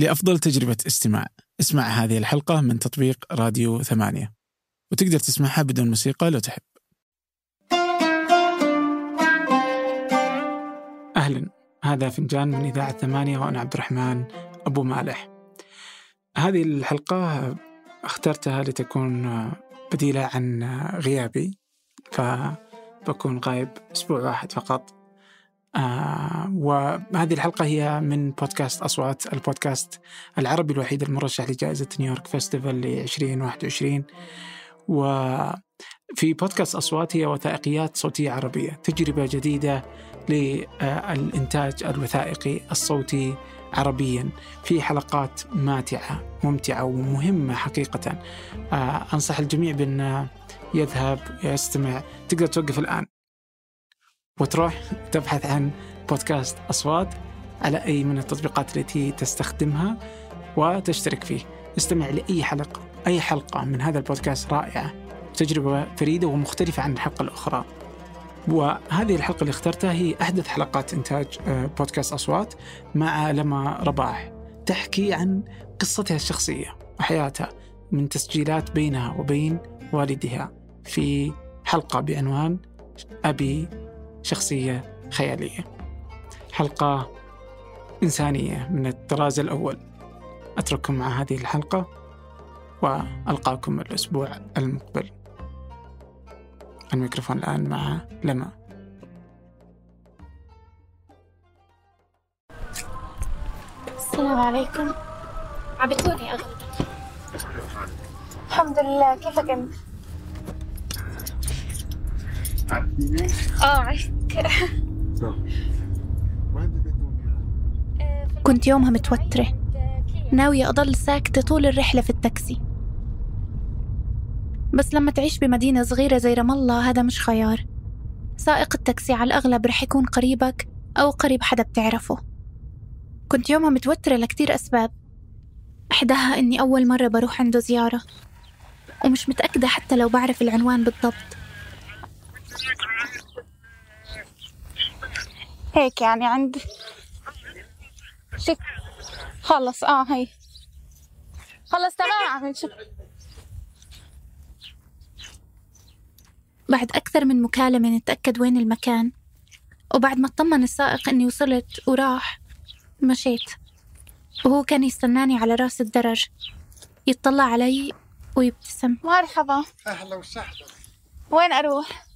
لأفضل تجربة استماع. اسمع هذه الحلقة من تطبيق راديو ثمانية. وتقدر تسمعها بدون موسيقى لو تحب. أهلا. هذا فنجان من إذاعة ثمانية وأنا عبد الرحمن أبو مالح. هذه الحلقة اخترتها لتكون بديلة عن غيابي فبكون غايب أسبوع واحد فقط. آه وهذه الحلقة هي من بودكاست أصوات البودكاست العربي الوحيد المرشح لجائزة نيويورك فيستيفال ل 2021 وفي بودكاست أصوات هي وثائقيات صوتية عربية تجربة جديدة للإنتاج الوثائقي الصوتي عربيا. في حلقات ماتعة ممتعة ومهمة حقيقة. آه أنصح الجميع بأن يذهب يستمع. تقدر توقف الآن. وتروح تبحث عن بودكاست أصوات على أي من التطبيقات التي تستخدمها وتشترك فيه. استمع لأي حلقة أي حلقة من هذا البودكاست رائعة تجربة فريدة ومختلفة عن الحلقة الأخرى. وهذه الحلقة اللي اخترتها هي أحدث حلقات إنتاج آه، بودكاست أصوات مع لما رباح تحكي عن قصتها الشخصية وحياتها من تسجيلات بينها وبين والدها. في حلقة بعنوان أبي شخصية خيالية. حلقة إنسانية من الطراز الأول. أترككم مع هذه الحلقة وألقاكم الأسبوع المقبل. الميكروفون الآن مع لما. السلام عليكم. عبتوني أغلب الحمد لله. كيفك أنت؟ آه عشت. كنت يومها متوترة. ناوية أضل ساكتة طول الرحلة في التاكسي. بس لما تعيش بمدينة صغيرة زي رام الله هذا مش خيار. سائق التاكسي على الأغلب رح يكون قريبك أو قريب حدا بتعرفه. كنت يومها متوترة لكتير أسباب. إحداها إني أول مرة بروح عنده زيارة. ومش متأكدة حتى لو بعرف العنوان بالضبط. هيك يعني عند شك خلص آه هي. خلص تمام بعد أكثر من مكالمة نتأكد وين المكان. وبعد ما اطمن السائق إني وصلت وراح مشيت. وهو كان يستناني على رأس الدرج. يطلع علي ويبتسم. مرحبا. أهلا وسهلا. وين أروح؟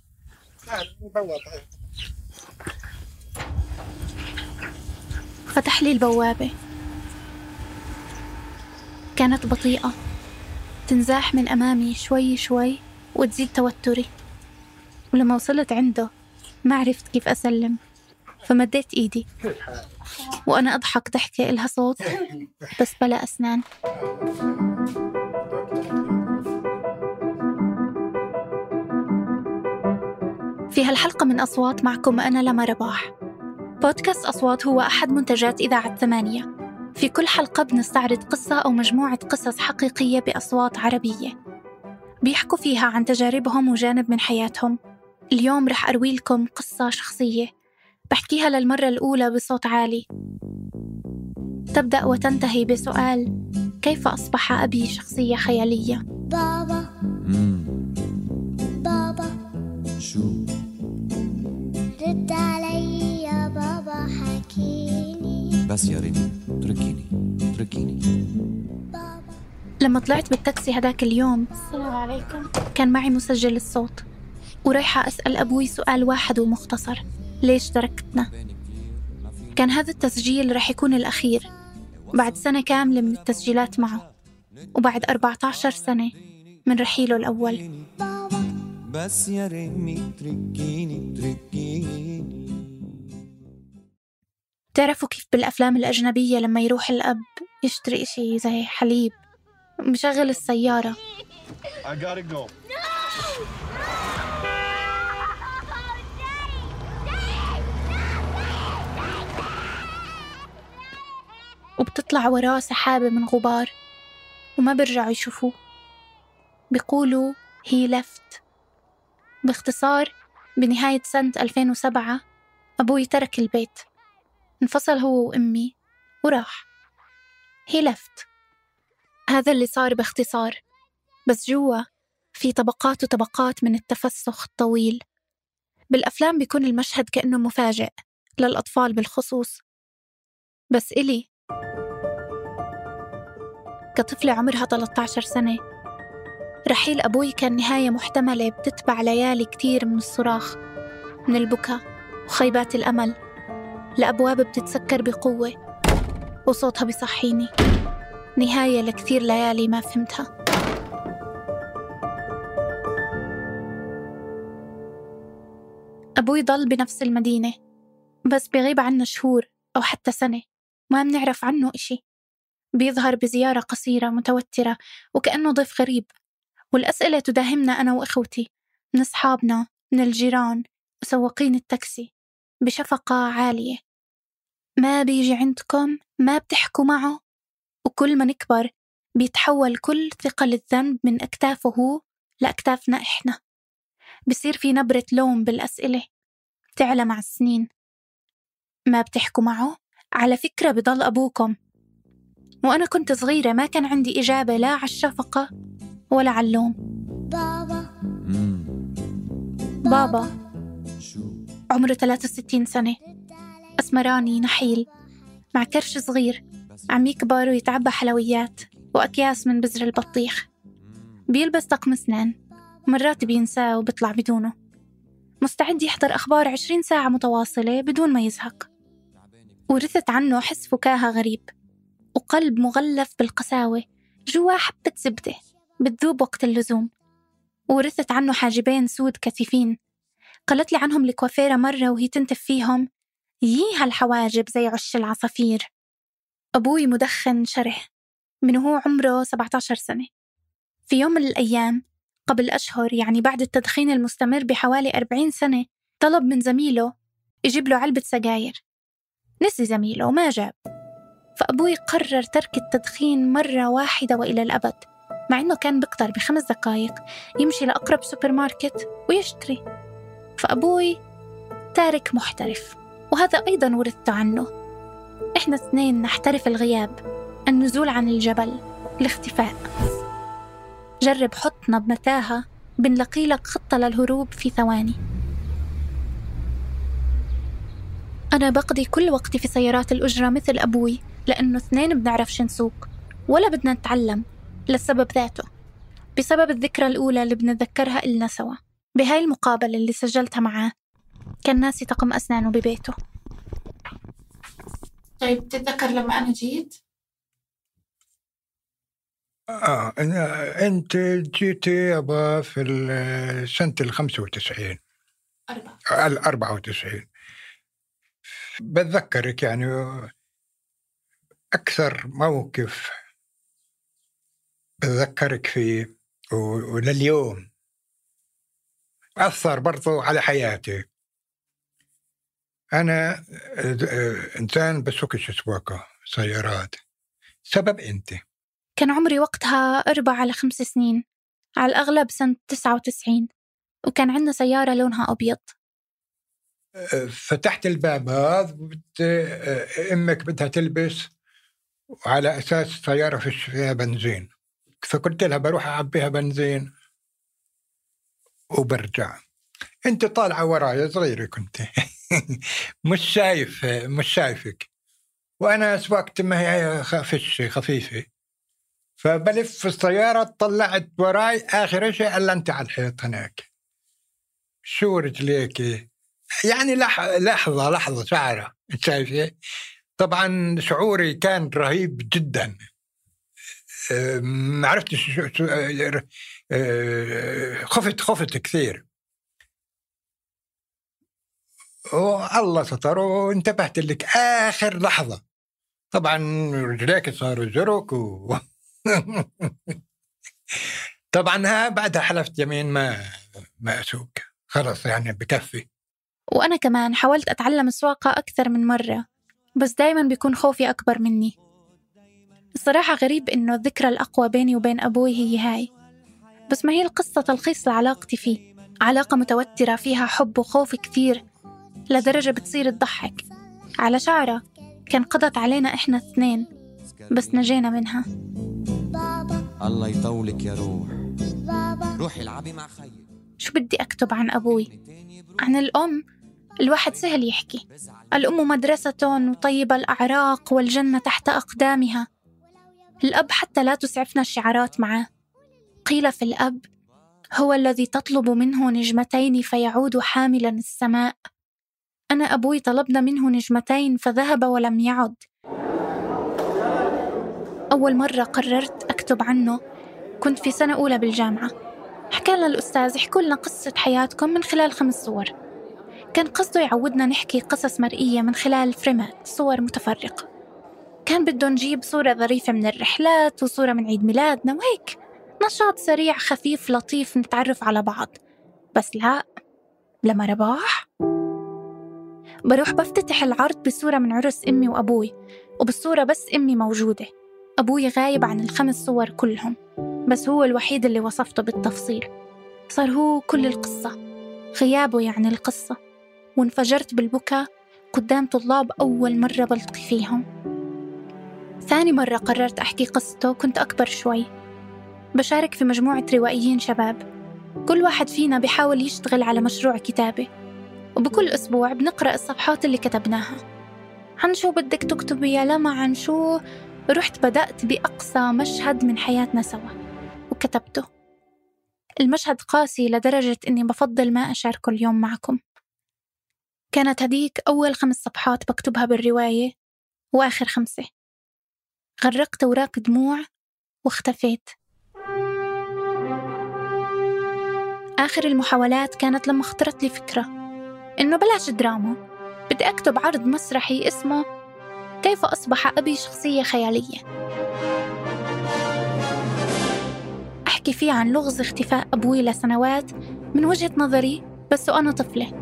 فتح لي البوابة. كانت بطيئة. تنزاح من أمامي شوي شوي وتزيد توتري. ولما وصلت عنده ما عرفت كيف أسلم. فمديت إيدي. وأنا أضحك ضحكة إلها صوت. بس بلا أسنان. في هالحلقة من أصوات معكم أنا لما رباح. بودكاست أصوات هو أحد منتجات إذاعة ثمانية. في كل حلقة بنستعرض قصة أو مجموعة قصص حقيقية بأصوات عربية. بيحكوا فيها عن تجاربهم وجانب من حياتهم. اليوم رح أروي لكم قصة شخصية. بحكيها للمرة الأولى بصوت عالي. تبدأ وتنتهي بسؤال كيف أصبح أبي شخصية خيالية؟ بابا. رد علي يا بابا حكيني. بس يا ريمي اتركيني اتركيني. بابا. لما طلعت بالتاكسي هداك اليوم السلام عليكم. كان معي مسجل الصوت ورايحة أسأل أبوي سؤال واحد ومختصر ليش تركتنا؟ كان هذا التسجيل رح يكون الأخير بعد سنة كاملة من التسجيلات معه وبعد 14 سنة من رحيله الأول. بس يا ريمي اتركيني اتركيني تعرفوا كيف بالأفلام الأجنبية لما يروح الأب يشتري إشي زي حليب؟ مشغل السيارة. I gotta go. وبتطلع وراه سحابة من غبار وما بيرجعوا يشوفوه. بيقولوا هي لفت باختصار بنهاية سنة 2007 أبوي ترك البيت. انفصل هو وأمي وراح. هي لفت هذا اللي صار باختصار. بس جوا في طبقات وطبقات من التفسخ الطويل. بالأفلام بيكون المشهد كأنه مفاجئ للأطفال بالخصوص. بس إلي كطفلة عمرها 13 سنة. رحيل أبوي كان نهاية محتملة بتتبع ليالي كتير من الصراخ من البكاء وخيبات الأمل. لأبواب بتتسكر بقوة وصوتها بيصحيني. نهاية لكثير ليالي ما فهمتها. أبوي ضل بنفس المدينة بس بيغيب عنا شهور أو حتى سنة ما منعرف عنه إشي. بيظهر بزيارة قصيرة متوترة وكأنه ضيف غريب. والأسئلة تداهمنا أنا وإخوتي من أصحابنا من الجيران وسواقين التاكسي بشفقة عالية. ما بيجي عندكم ما بتحكوا معه. وكل ما نكبر بيتحول كل ثقل الذنب من أكتافه هو لأكتافنا إحنا. بصير في نبرة لوم بالأسئلة تعلى مع السنين. ما بتحكوا معه؟ على فكرة بضل أبوكم. وأنا كنت صغيرة ما كان عندي إجابة لا على الشفقة ولا على اللوم بابا. مم. بابا. شو؟ عمره 63 سنة. أسمراني نحيل. مع كرش صغير. عم يكبر ويتعبى حلويات. وأكياس من بزر البطيخ. بيلبس طقم أسنان. مرات بينساه وبيطلع بدونه. مستعد يحضر أخبار 20 ساعة متواصلة بدون ما يزهق. ورثت عنه حس فكاهة غريب. وقلب مغلف بالقساوة. جوا حبة زبدة بتذوب وقت اللزوم. ورثت عنه حاجبين سود كثيفين. قالت لي عنهم الكوافيرة مرة وهي تنتف فيهم. يي هالحواجب زي عش العصافير. أبوي مدخن شره من هو عمره 17 سنة. في يوم من الأيام قبل أشهر يعني بعد التدخين المستمر بحوالي 40 سنة طلب من زميله يجيب له علبة سجاير. نسي زميله وما جاب. فأبوي قرر ترك التدخين مرة واحدة وإلى الأبد. مع إنه كان بقدر بخمس دقايق يمشي لأقرب سوبر ماركت ويشتري. فأبوي تارك محترف وهذا أيضا ورثته عنه. إحنا اثنين نحترف الغياب النزول عن الجبل الاختفاء. جرب حطنا بمتاهة بنلاقي لك خطة للهروب في ثواني. أنا بقضي كل وقتي في سيارات الأجرة مثل أبوي لأنه اثنين بنعرفش نسوق ولا بدنا نتعلم. للسبب ذاته بسبب الذكرى الأولى اللي بنتذكرها إلنا سوا بهاي المقابلة اللي سجلتها معاه. كان ناسي طقم أسنانه ببيته. طيب تتذكر لما أنا جيت؟ آه أنا- أنت جيتي يابا في ال- سنة ال 95 أربعة. ال 94 بتذكرك يعني أكثر موقف بتذكرك فيه ولليوم. أثر برضو على حياتي. أنا آه، إنسان بسوقش سواقة سيارات. سبب أنت. كان عمري وقتها أربع على خمس سنين. على الأغلب سنة 99 وكان عندنا سيارة لونها أبيض. فتحت الباب هذا بت... أمك بدها تلبس. وعلى أساس سيارة فيش فيها بنزين. فقلت لها بروح أعبيها بنزين. وبرجع. أنت طالعة وراي صغيره كنت مش شايف مش شايفك. وأنا سواقتي ما هي خفش خفيفة. فبلف في السيارة طلعت وراي آخر شيء الا أنت على الحيط هناك. شو رجليكي يعني لح... لحظة لحظة شعرة. شايفة؟ طبعا شعوري كان رهيب جدا. ما عرفتش. أه، أه، خفت خفت كثير. والله ستر وانتبهت لك آخر لحظة. طبعا رجليك صاروا زرق و... طبعا ها بعدها حلفت يمين ما ما أسوق. خلص يعني بكفي. وأنا كمان حاولت أتعلم السواقة أكثر من مرة بس دايما بيكون خوفي أكبر مني. الصراحة غريب إنه الذكرى الأقوى بيني وبين أبوي هي هاي. بس ما هي القصة تلخيص لعلاقتي فيه. علاقة متوترة فيها حب وخوف كثير لدرجة بتصير تضحك. على شعرة كان قضت علينا إحنا اثنين بس نجينا منها. بابا الله يطولك يا روح. بابا روحي العبي مع خيك شو بدي أكتب عن أبوي؟ عن الأم. الواحد سهل يحكي. الأم مدرسة وطيب الأعراق والجنة تحت أقدامها. الأب حتى لا تسعفنا الشعارات معه. قيل في الأب هو الذي تطلب منه نجمتين فيعود حاملا السماء. أنا أبوي طلبنا منه نجمتين فذهب ولم يعد. أول مرة قررت أكتب عنه كنت في سنة أولى بالجامعة. حكى لنا الأستاذ احكوا لنا قصة حياتكم من خلال خمس صور. كان قصده يعودنا نحكي قصص مرئية من خلال فريمات صور متفرقة. كان بده نجيب صورة ظريفة من الرحلات وصورة من عيد ميلادنا وهيك. نشاط سريع خفيف لطيف نتعرف على بعض. بس لا لما رباح بروح بفتتح العرض بصورة من عرس أمي وأبوي وبالصورة بس أمي موجودة. أبوي غايب عن الخمس صور كلهم بس هو الوحيد اللي وصفته بالتفصيل. صار هو كل القصة غيابه يعني القصة. وانفجرت بالبكاء قدام طلاب أول مرة بلتقي فيهم. ثاني مرة قررت أحكي قصته كنت أكبر شوي. بشارك في مجموعة روائيين شباب. كل واحد فينا بيحاول يشتغل على مشروع كتابة وبكل أسبوع بنقرأ الصفحات اللي كتبناها. عن شو بدك تكتبي يا لما عن شو رحت بدأت بأقصى مشهد من حياتنا سوا. وكتبته. المشهد قاسي لدرجة إني بفضل ما أشاركه اليوم معكم. كانت هديك أول خمس صفحات بكتبها بالرواية وآخر خمسة. غرقت أوراق دموع واختفيت. آخر المحاولات كانت لما خطرت لي فكرة إنه بلاش دراما. بدي أكتب عرض مسرحي اسمه كيف أصبح أبي شخصية خيالية. أحكي فيه عن لغز اختفاء أبوي لسنوات من وجهة نظري بس وأنا طفلة.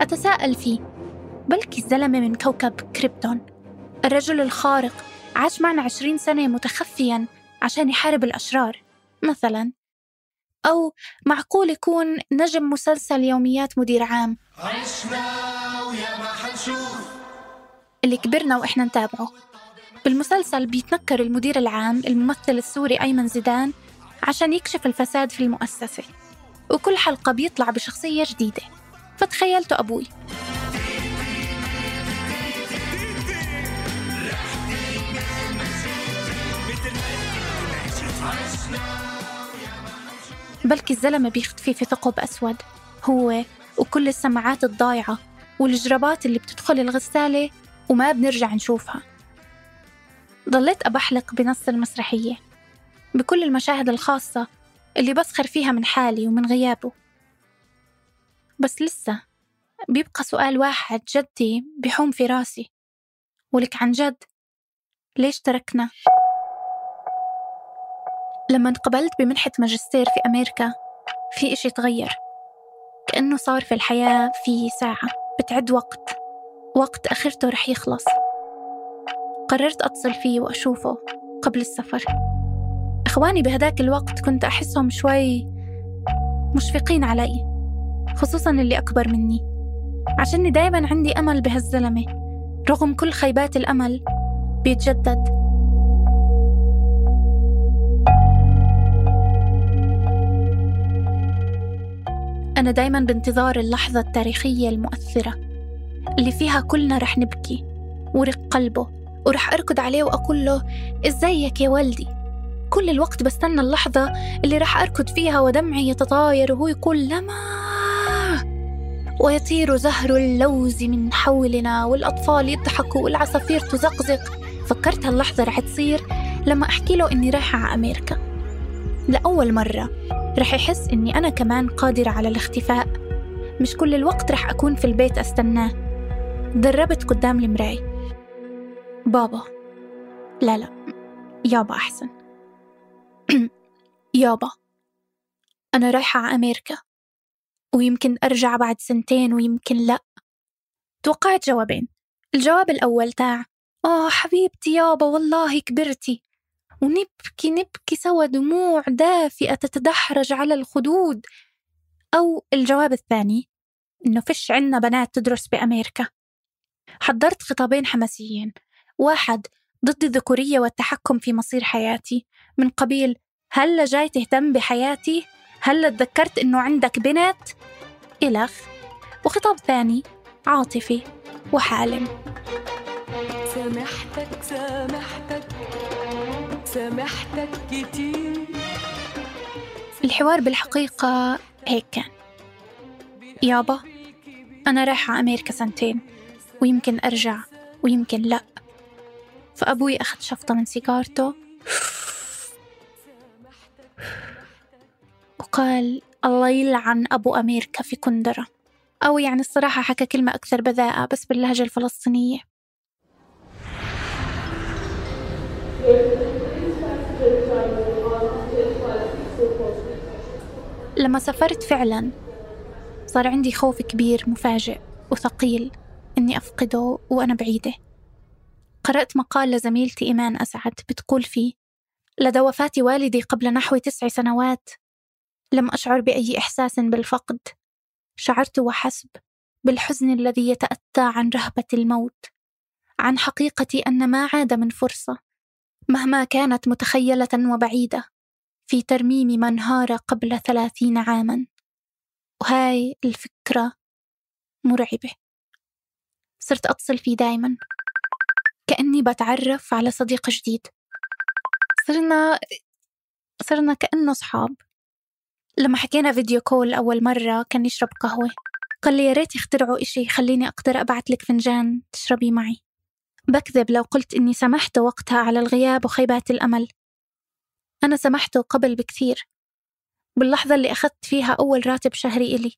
أتساءل فيه بلكي الزلمة من كوكب كريبتون؟ الرجل الخارق عاش معنا عشرين سنة متخفيا عشان يحارب الأشرار مثلا. أو معقول يكون نجم مسلسل يوميات مدير عام. اللي كبرنا وإحنا نتابعه. بالمسلسل بيتنكر المدير العام الممثل السوري أيمن زيدان عشان يكشف الفساد في المؤسسة. وكل حلقة بيطلع بشخصية جديدة. فتخيلته أبوي. بلكي الزلمة بيختفي في ثقب أسود. هو وكل السماعات الضايعة والجرابات اللي بتدخل الغسالة وما بنرجع نشوفها. ضليت أبحلق بنص المسرحية بكل المشاهد الخاصة اللي بسخر فيها من حالي ومن غيابه. بس لسه بيبقى سؤال واحد جدي بيحوم في راسي. ولك عن جد ليش تركنا؟ لما انقبلت بمنحة ماجستير في أمريكا في إشي تغير. كأنه صار في الحياة في ساعة بتعد وقت. وقت آخرته رح يخلص. قررت أتصل فيه وأشوفه قبل السفر. إخواني بهداك الوقت كنت أحسهم شوي مشفقين علي خصوصا اللي أكبر مني. عشاني دايما عندي أمل بهالزلمة. رغم كل خيبات الأمل بيتجدد. أنا دايما بانتظار اللحظة التاريخية المؤثرة اللي فيها كلنا رح نبكي ورق قلبه ورح أركض عليه وأقول له إزيك يا ولدي كل الوقت بستنى اللحظة اللي رح أركض فيها ودمعي يتطاير وهو يقول لما؟ ويطير زهر اللوز من حولنا والأطفال يضحكوا والعصافير تزقزق. فكرت هاللحظة رح تصير لما أحكي له إني رايحة على أمريكا. لأول مرة رح يحس إني أنا كمان قادرة على الاختفاء. مش كل الوقت رح أكون في البيت أستناه. دربت قدام المراية. بابا. لا لا. يابا أحسن. يابا. أنا رايحة على أمريكا. ويمكن أرجع بعد سنتين ويمكن لأ. توقعت جوابين. الجواب الأول تاع آه حبيبتي يابا والله كبرتي. ونبكي نبكي سوا دموع دافئة تتدحرج على الخدود. أو الجواب الثاني إنه فيش عنا بنات تدرس بأمريكا. حضرت خطابين حماسيين. واحد ضد الذكورية والتحكم في مصير حياتي. من قبيل هلا جاي تهتم بحياتي؟ هلا تذكرت إنه عندك بنت؟ إلخ وخطاب ثاني عاطفي وحالم. سامحتك سامحتك. سامحتك كتير. الحوار بالحقيقة هيك كان. يابا أنا رايحة أمريكا سنتين ويمكن أرجع ويمكن لأ. فأبوي أخذ شفطة من سيجارته. وقال الله يلعن أبو أمريكا في كندرة. أو يعني الصراحة حكى كلمة أكثر بذاءة بس باللهجة الفلسطينية. لما سافرت فعلا صار عندي خوف كبير مفاجئ وثقيل إني أفقده وأنا بعيدة. قرأت مقال لزميلتي إيمان أسعد بتقول فيه لدى وفاة والدي قبل نحو تسع سنوات لم أشعر بأي إحساس بالفقد. شعرت وحسب بالحزن الذي يتأتى عن رهبة الموت. عن حقيقة أن ما عاد من فرصة مهما كانت متخيلة وبعيدة. في ترميم ما انهار قبل ثلاثين عاما. وهاي الفكرة مرعبة. صرت أتصل فيه دايما. كأني بتعرف على صديق جديد. صرنا صرنا كأنه صحاب لما حكينا فيديو كول أول مرة كان يشرب قهوة. قال لي يا ريت يخترعوا إشي يخليني أقدر أبعت لك فنجان تشربي معي. بكذب لو قلت إني سمحت وقتها على الغياب وخيبات الأمل. أنا سمحته قبل بكثير. باللحظة اللي أخذت فيها أول راتب شهري إلي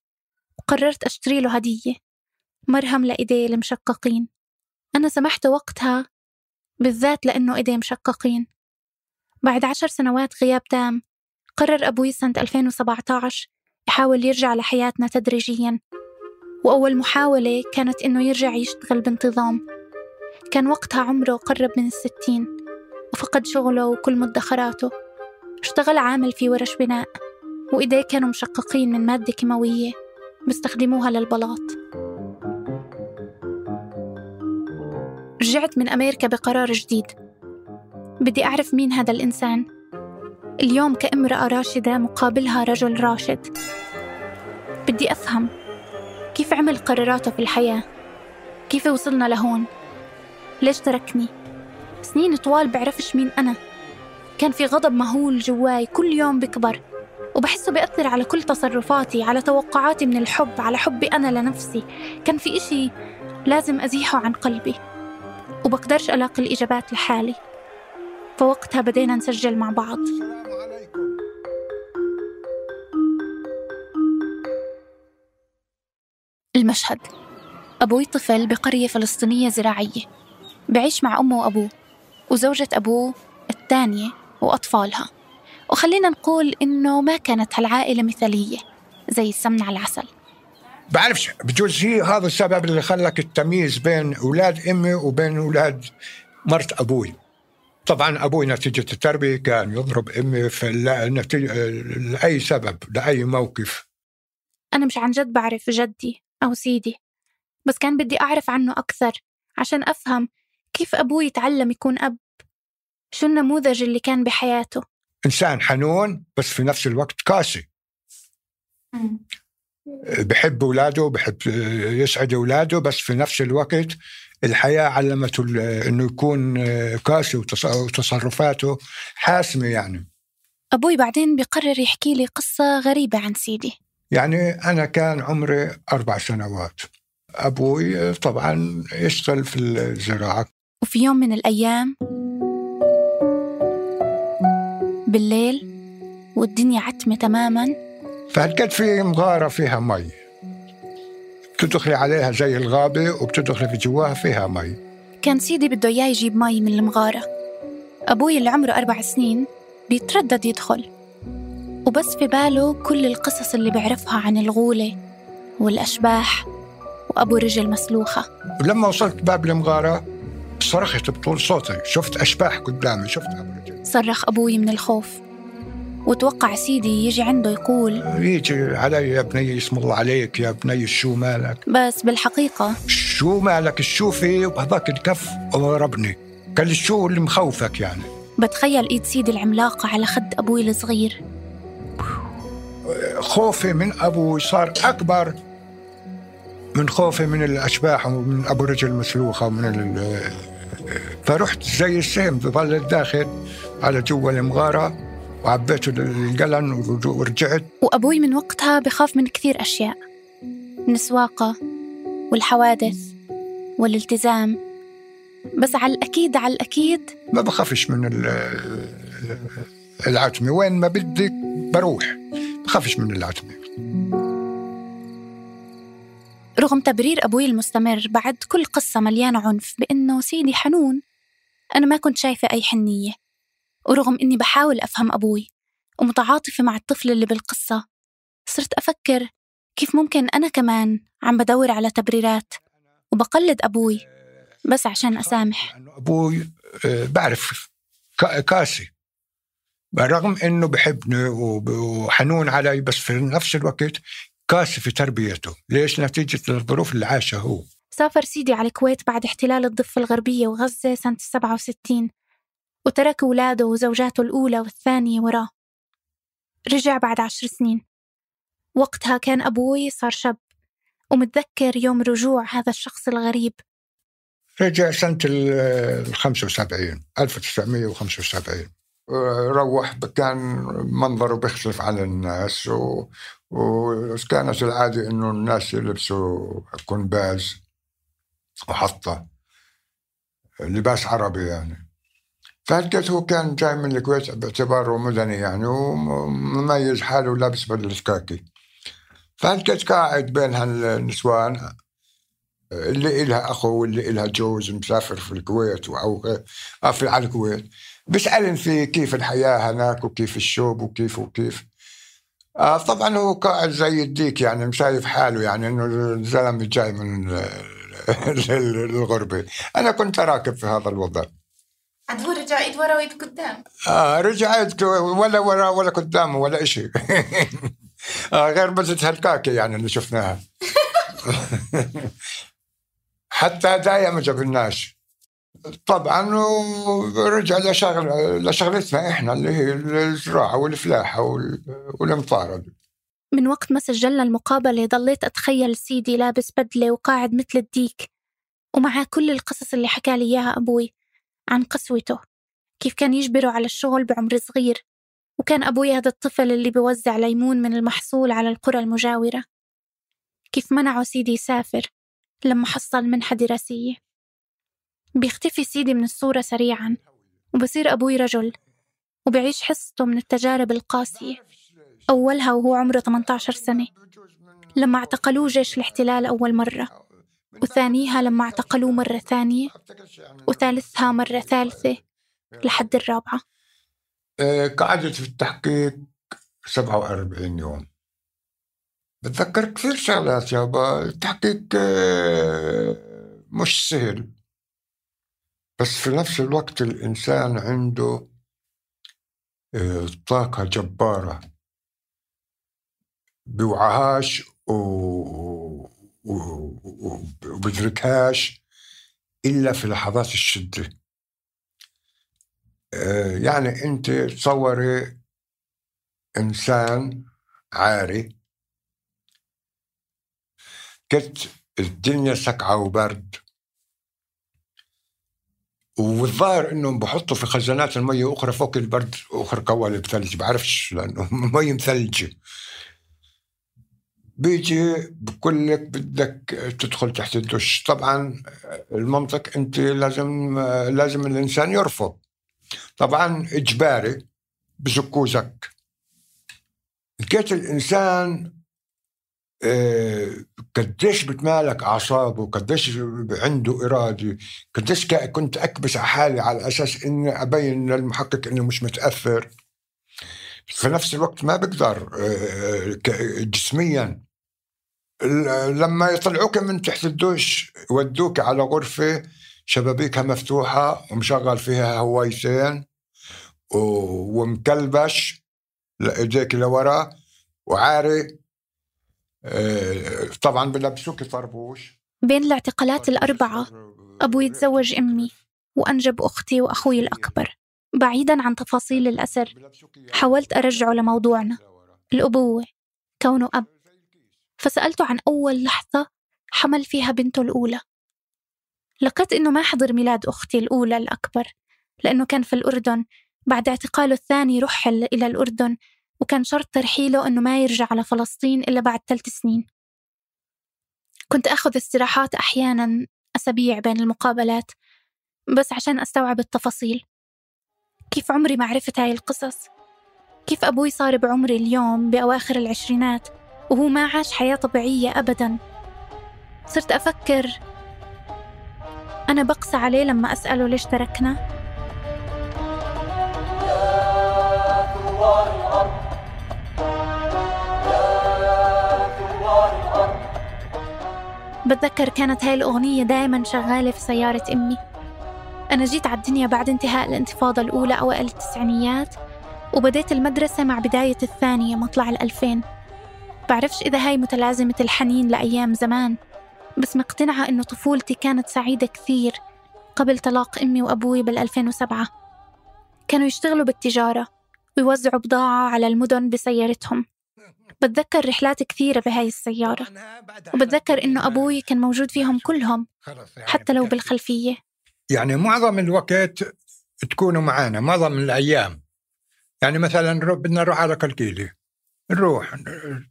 وقررت أشتري له هدية مرهم لإيديه المشققين. أنا سمحت وقتها بالذات لأنه إيديه مشققين. بعد عشر سنوات غياب تام قرر أبوي سنة 2017 يحاول يرجع لحياتنا تدريجيا. وأول محاولة كانت إنه يرجع يشتغل بانتظام. كان وقتها عمره قرب من الستين وفقد شغله وكل مدخراته. اشتغل عامل في ورش بناء وإيديه كانوا مشققين من مادة كيماوية بيستخدموها للبلاط. رجعت من أمريكا بقرار جديد. بدي أعرف مين هذا الإنسان. اليوم كامرأة راشدة مقابلها رجل راشد. بدي أفهم كيف عمل قراراته في الحياة؟ كيف وصلنا لهون؟ ليش تركني؟ سنين طوال بعرفش مين أنا. كان في غضب مهول جواي كل يوم بكبر وبحسه بيأثر على كل تصرفاتي على توقعاتي من الحب على حبي أنا لنفسي. كان في إشي لازم أزيحه عن قلبي وبقدرش ألاقي الإجابات لحالي. فوقتها بدينا نسجل مع بعض. المشهد. أبوي طفل بقرية فلسطينية زراعية بعيش مع أمه وأبوه وزوجة أبوه الثانية وأطفالها. وخلينا نقول إنه ما كانت هالعائلة مثالية زي السمن على العسل. بعرفش بجوز هي هذا السبب اللي خلاك التمييز بين أولاد أمي وبين أولاد مرت أبوي. طبعا أبوي نتيجة التربية كان يضرب أمي في نتيجة لأي سبب لأي موقف. أنا مش عن جد بعرف جدي أو سيدي بس كان بدي أعرف عنه أكثر عشان أفهم كيف أبوي تعلم يكون أب. شو النموذج اللي كان بحياته؟ إنسان حنون بس في نفس الوقت قاسي. بحب أولاده بحب يسعد أولاده بس في نفس الوقت الحياة علمته إنه يكون قاسي وتص- وتصرفاته حاسمة يعني. أبوي بعدين بقرر يحكي لي قصة غريبة عن سيدي. يعني أنا كان عمري أربع سنوات. أبوي طبعا يشتغل في الزراعة. وفي يوم من الأيام بالليل والدنيا عتمة تماما. فهالقد في مغارة فيها مي. بتدخلي عليها زي الغابة وبتدخلي في جواها فيها مي. كان سيدي بده إياه يجيب مي من المغارة. أبوي اللي عمره أربع سنين بيتردد يدخل. وبس في باله كل القصص اللي بيعرفها عن الغولة والأشباح وأبو رجل مسلوخة. ولما وصلت باب المغارة صرخت بطول صوتي شفت أشباح قدامي شفت. صرخ أبوي من الخوف وتوقع سيدي يجي عنده يقول يجي علي يا بني اسم الله عليك يا بني شو مالك؟ بس بالحقيقة. شو مالك؟ شو في؟ وبهذاك الكف ضربني قال شو اللي مخوفك يعني؟ بتخيل إيد سيدي العملاقة على خد أبوي الصغير. خوفي من أبوي صار أكبر من خوفي من الأشباح ومن أبو رجل مسلوخه ومن فرحت زي السهم ظلت داخل على جوا المغارة وعبيت القلن ورجعت. وأبوي من وقتها بخاف من كثير أشياء من السواقة والحوادث والالتزام. بس على الأكيد على الأكيد ما بخافش من ال- العتمة. وين ما بدك بروح بخافش من العتمة. رغم تبرير أبوي المستمر بعد كل قصة مليانة عنف بإنه سيدي حنون أنا ما كنت شايفة أي حنية ورغم إني بحاول أفهم أبوي ومتعاطفة مع الطفل اللي بالقصة صرت أفكر كيف ممكن أنا كمان عم بدور على تبريرات وبقلد أبوي بس عشان أسامح. لأنه أبوي آه، بعرف كاسي رغم إنه بحبني وحنون علي بس في نفس الوقت كاسي في تربيته. ليش؟ نتيجة الظروف اللي عاشها هو. سافر سيدي على الكويت بعد احتلال الضفة الغربية وغزة سنة 67 وترك أولاده وزوجاته الأولى والثانية وراه. رجع بعد عشر سنين. وقتها كان أبوي صار شاب ومتذكر يوم رجوع هذا الشخص الغريب. رجع سنة ال 75 1975 روح كان منظره بيختلف عن الناس و... وكانت العادة إنه الناس يلبسوا كنباز وحطة لباس عربي يعني. فلقيت هو كان جاي من الكويت باعتباره مدني يعني ومميز حاله لابس بدلة كاكي فلقيت قاعد بين هالنسوان اللي إلها أخو واللي إلها جوز مسافر في الكويت أو آه، في على الكويت. بيسألن في كيف الحياة هناك وكيف الشوب وكيف وكيف. آه طبعا هو قاعد زي الديك يعني مشايف حاله يعني إنه الزلمة جاي من ال- الغربه أنا كنت راكب في هذا الوضع. عاد هو رجع إيد ورا وإيد قدام؟ آه رجعت ولا ورا ولا قدامه ولا إشي. آه غير بس هالكاكي يعني اللي شفناها. حتى هدايا ما جبناش طبعا ورجع لشغل لشغلتنا إحنا اللي هي الزراعة والفلاحة وال- والمطارد من وقت ما سجلنا المقابلة ضليت أتخيل سيدي لابس بدلة وقاعد مثل الديك ومعاه كل القصص اللي حكى لي إياها أبوي عن قسوته كيف كان يجبره على الشغل بعمر صغير وكان أبوي هذا الطفل اللي بيوزع ليمون من المحصول على القرى المجاورة. كيف منعه سيدي يسافر لما حصل منحة دراسية. بيختفي سيدي من الصورة سريعا وبصير أبوي رجل وبيعيش حصته من التجارب القاسية. أولها وهو عمره 18 سنة لما اعتقلوه جيش الاحتلال أول مرة. وثانيها لما اعتقلوه مرة ثانية وثالثها مرة ثالثة لحد الرابعة. قعدت في التحقيق 47 يوم. بتذكر كثير شغلات يابا التحقيق آه، مش سهل. بس في نفس الوقت الإنسان عنده آه، طاقة جبارة. بوعهاش وبدركهاش إلا في لحظات الشدة. آه، يعني أنت تصوري إنسان عاري كنت الدنيا سقعة وبرد. والظاهر إنهم بحطوا في خزانات المية أخرى فوق البرد أخرى قوالب ثلج بعرفش لأنه مي مثلجة بيجي بقول لك بدك تدخل تحت الدش. طبعا المنطق أنت لازم لازم الإنسان يرفض. طبعا إجباري بزكوه زك لقيت الإنسان قديش بتمالك أعصابه؟ قديش عنده إرادة؟ قديش كنت أكبس على حالي على أساس إني أبين للمحقق إنه مش متأثر؟ في نفس الوقت ما بقدر آه، ك- جسميا. لما يطلعوك من تحت الدش يودوك على غرفة شبابيكها مفتوحة ومشغل فيها هوايتين ومكلبش لإيديك لورا وعاري آه، طبعا بلبسوك طربوش بين الاعتقالات الأربعة أبوي تزوج أمي وأنجب أختي وأخوي الأكبر. بعيدا عن تفاصيل الأسر حاولت أرجعه لموضوعنا. الأبوة كونه أب. فسألته عن أول لحظة حمل فيها بنته الأولى. لقيت إنه ما حضر ميلاد أختي الأولى الأكبر لأنه كان في الأردن. بعد اعتقاله الثاني رحل إلى الأردن وكان شرط ترحيله إنه ما يرجع على فلسطين إلا بعد ثلاث سنين. كنت أخذ استراحات أحيانا أسابيع بين المقابلات بس عشان أستوعب التفاصيل. كيف عمري ما عرفت هاي القصص؟ كيف أبوي صار بعمري اليوم بأواخر العشرينات وهو ما عاش حياة طبيعية أبدا؟ صرت أفكر أنا بقسى عليه لما أسأله ليش تركنا؟ بتذكر كانت هاي الأغنية دايما شغالة في سيارة أمي. أنا جيت على الدنيا بعد انتهاء الانتفاضة الأولى أوائل التسعينيات وبديت المدرسة مع بداية الثانية مطلع الألفين. بعرفش إذا هاي متلازمة الحنين لأيام زمان بس مقتنعة إنه طفولتي كانت سعيدة كثير قبل طلاق أمي وأبوي بال 2007 كانوا يشتغلوا بالتجارة ويوزعوا بضاعة على المدن بسيارتهم. بتذكر رحلات كثيرة بهاي السيارة. وبتذكر إنه أبوي كان موجود فيهم كلهم خلص يعني حتى لو. بالخلفية. يعني معظم الوقت تكونوا معنا معظم الأيام. يعني مثلا بدنا نروح على كلكيلي نروح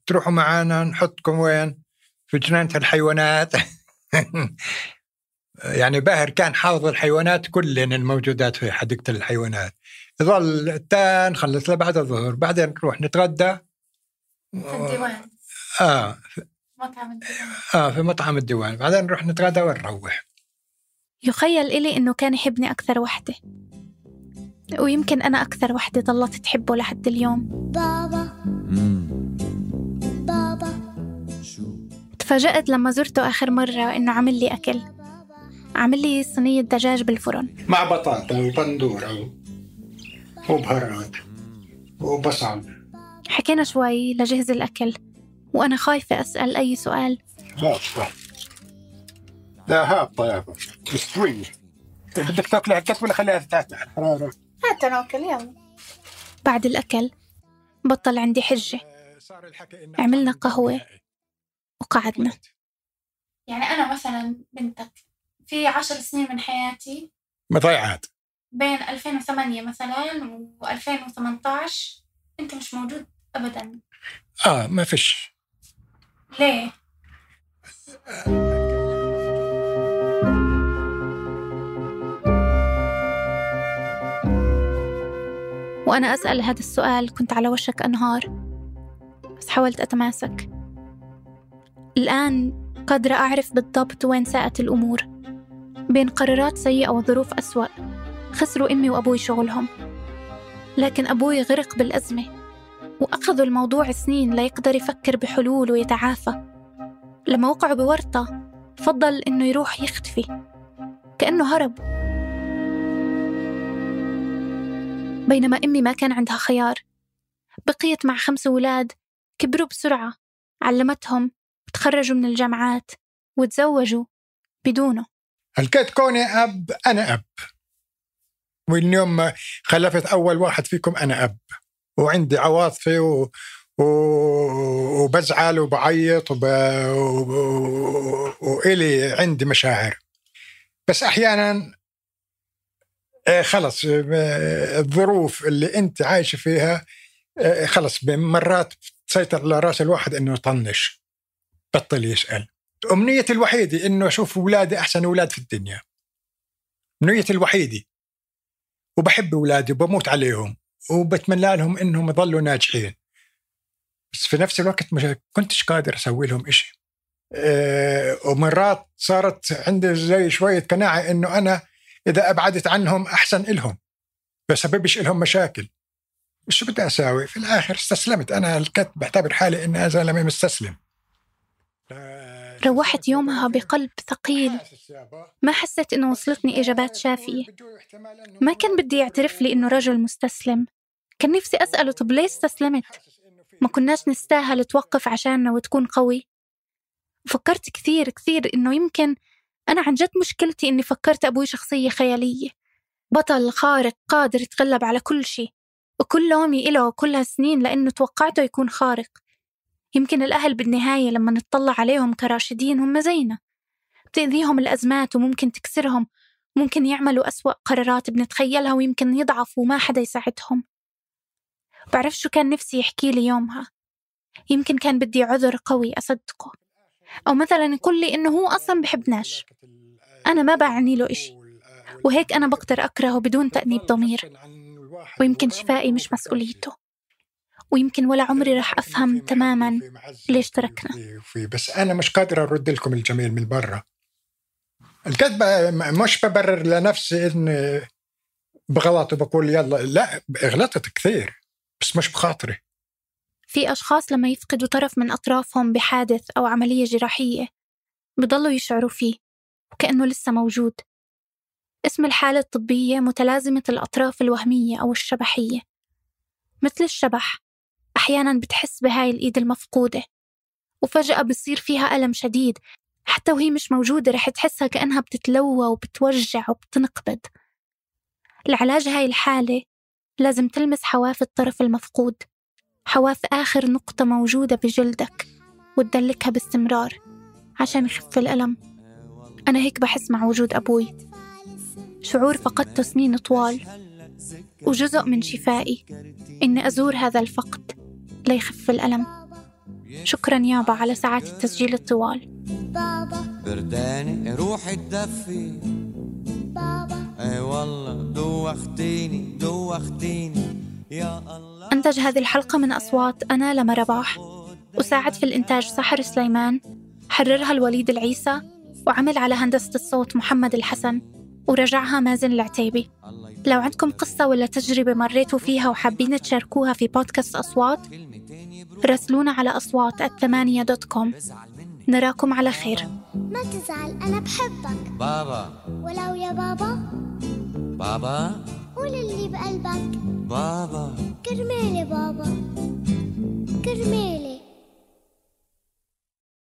تروحوا معنا نحطكم وين؟ في جنينة الحيوانات. يعني باهر كان حافظ الحيوانات كلن الموجودات في حديقة الحيوانات. يظل تا نخلص لبعد الظهر بعدين نروح نتغدى. في الديوان. آه مطعم الديوان. آه في مطعم الديوان. بعدين نروح نتغدى ونروح. يخيل إلي إنه كان يحبني أكثر وحدة. ويمكن أنا أكثر وحدة ضلت تحبه لحد اليوم. بابا. مم. بابا. شو؟ تفاجأت لما زرته آخر مرة إنه عمل لي أكل. عمل لي صينية دجاج بالفرن. مع بطاطا وبندورة وبهارات. وبصل. حكينا شوي لجهز الأكل. وأنا خايفة أسأل أي سؤال. هابطة لا هابطة يابا مستوية بدك تاكلها كتف ولا خليها تحت الحرارة هات ناكل يلا. بعد الأكل بطل عندي حجة. عملنا قهوة وقعدنا. يعني أنا مثلا بنتك في عشر سنين من حياتي مضيعات. بين 2008 مثلا و 2018 أنت مش موجود. أبدا. آه ما فيش. ليه؟ وأنا أسأل هذا السؤال كنت على وشك أنهار بس حاولت أتماسك. الآن قادرة أعرف بالضبط وين ساءت الأمور. بين قرارات سيئة وظروف أسوأ. خسروا أمي وأبوي شغلهم. لكن أبوي غرق بالأزمة. وأخذوا الموضوع سنين ليقدر يفكر بحلول ويتعافى. لما وقعوا بورطة فضل إنه يروح يختفي. كأنه هرب. بينما أمي ما كان عندها خيار. بقيت مع خمس أولاد كبروا بسرعة. علمتهم وتخرجوا من الجامعات وتزوجوا بدونه. هلكت كوني أب أنا أب. واليوم خلفت أول واحد فيكم أنا أب. وعندي عواطفي و... و... وبزعل وبعيط وب... و... وإلي عندي مشاعر. بس أحيانا آه، خلص آه، الظروف اللي أنت عايشه فيها آه، خلص مرات تسيطر على رأس الواحد إنه يطنش بطل يسأل. أمنيتي الوحيدة إنه أشوف أولادي أحسن أولاد في الدنيا. أمنيتي الوحيدة. وبحب أولادي وبموت عليهم. وبتمنى لهم إنهم يضلوا ناجحين. بس في نفس الوقت مش كنتش قادر أسوي لهم إشي. أه ومرات صارت عندي زي شوية قناعة إنه أنا إذا أبعدت عنهم أحسن إلهم بسببش إلهم مشاكل. شو بدي أساوي؟ في الآخر استسلمت. أنا الكت بعتبر حالي إني زلمة مستسلم. روحت يومها بقلب ثقيل. ما حسيت إنه وصلتني إجابات شافية. ما كان بدي يعترف لي إنه رجل مستسلم. كان نفسي أسأله طب ليش استسلمت؟ ما كناش نستاهل توقف عشاننا وتكون قوي. فكرت كثير كثير إنه يمكن أنا عن جد مشكلتي إني فكرت أبوي شخصية خيالية. بطل خارق قادر يتغلب على كل شيء وكل لومي إله كل هالسنين لأنه توقعته يكون خارق. يمكن الأهل بالنهاية لما نطلع عليهم كراشدين هم زينا. بتأذيهم الأزمات وممكن تكسرهم ممكن يعملوا أسوأ قرارات بنتخيلها ويمكن يضعفوا وما حدا يساعدهم. بعرف شو كان نفسي يحكي لي يومها. يمكن كان بدي عذر قوي أصدقه. أو مثلا يقول لي إنه هو أصلا بحبناش أنا ما بعني له إشي. وهيك أنا بقدر أكرهه بدون تأنيب ضمير. ويمكن شفائي مش مسؤوليته. ويمكن ولا عمري رح أفهم تماما ليش تركنا. بس أنا مش قادر أرد لكم الجميل من برا. الكذب مش ببرر لنفسي ان بغلط وبقول يلا لا غلطت كثير. بس مش بخاطري. في أشخاص لما يفقدوا طرف من أطرافهم بحادث أو عملية جراحية بضلوا يشعروا فيه وكأنه لسه موجود. اسم الحالة الطبية متلازمة الأطراف الوهمية أو الشبحية. مثل الشبح أحيانا بتحس بهاي الإيد المفقودة وفجأة بصير فيها ألم شديد حتى وهي مش موجودة رح تحسها كأنها بتتلوى وبتوجع وبتنقبض. لعلاج هاي الحالة لازم تلمس حواف الطرف المفقود. حواف آخر نقطة موجودة بجلدك وتدلكها باستمرار عشان يخف الألم. أنا هيك بحس مع وجود أبوي. شعور فقدته سنين طوال وجزء من شفائي إني أزور هذا الفقد ليخف الألم. شكرا يابا على ساعات التسجيل الطوال. برداني روحي تدفي. بابا اي والله دوختيني دوختيني. يا الله. أنتج هذه الحلقة من أصوات أنا لما رباح. وساعد في الإنتاج سحر سليمان. حررها الوليد العيسى. وعمل على هندسة الصوت محمد الحسن. ورجعها مازن العتيبي. لو عندكم قصة ولا تجربة مريتوا فيها وحابين تشاركوها في بودكاست أصوات راسلونا على أصوات الثمانية دوت كوم نراكم على خير. ما تزعل أنا بحبك. بابا. ولو يا بابا. بابا؟ قول اللي بقلبك. بابا. كرمالي بابا. كرمالي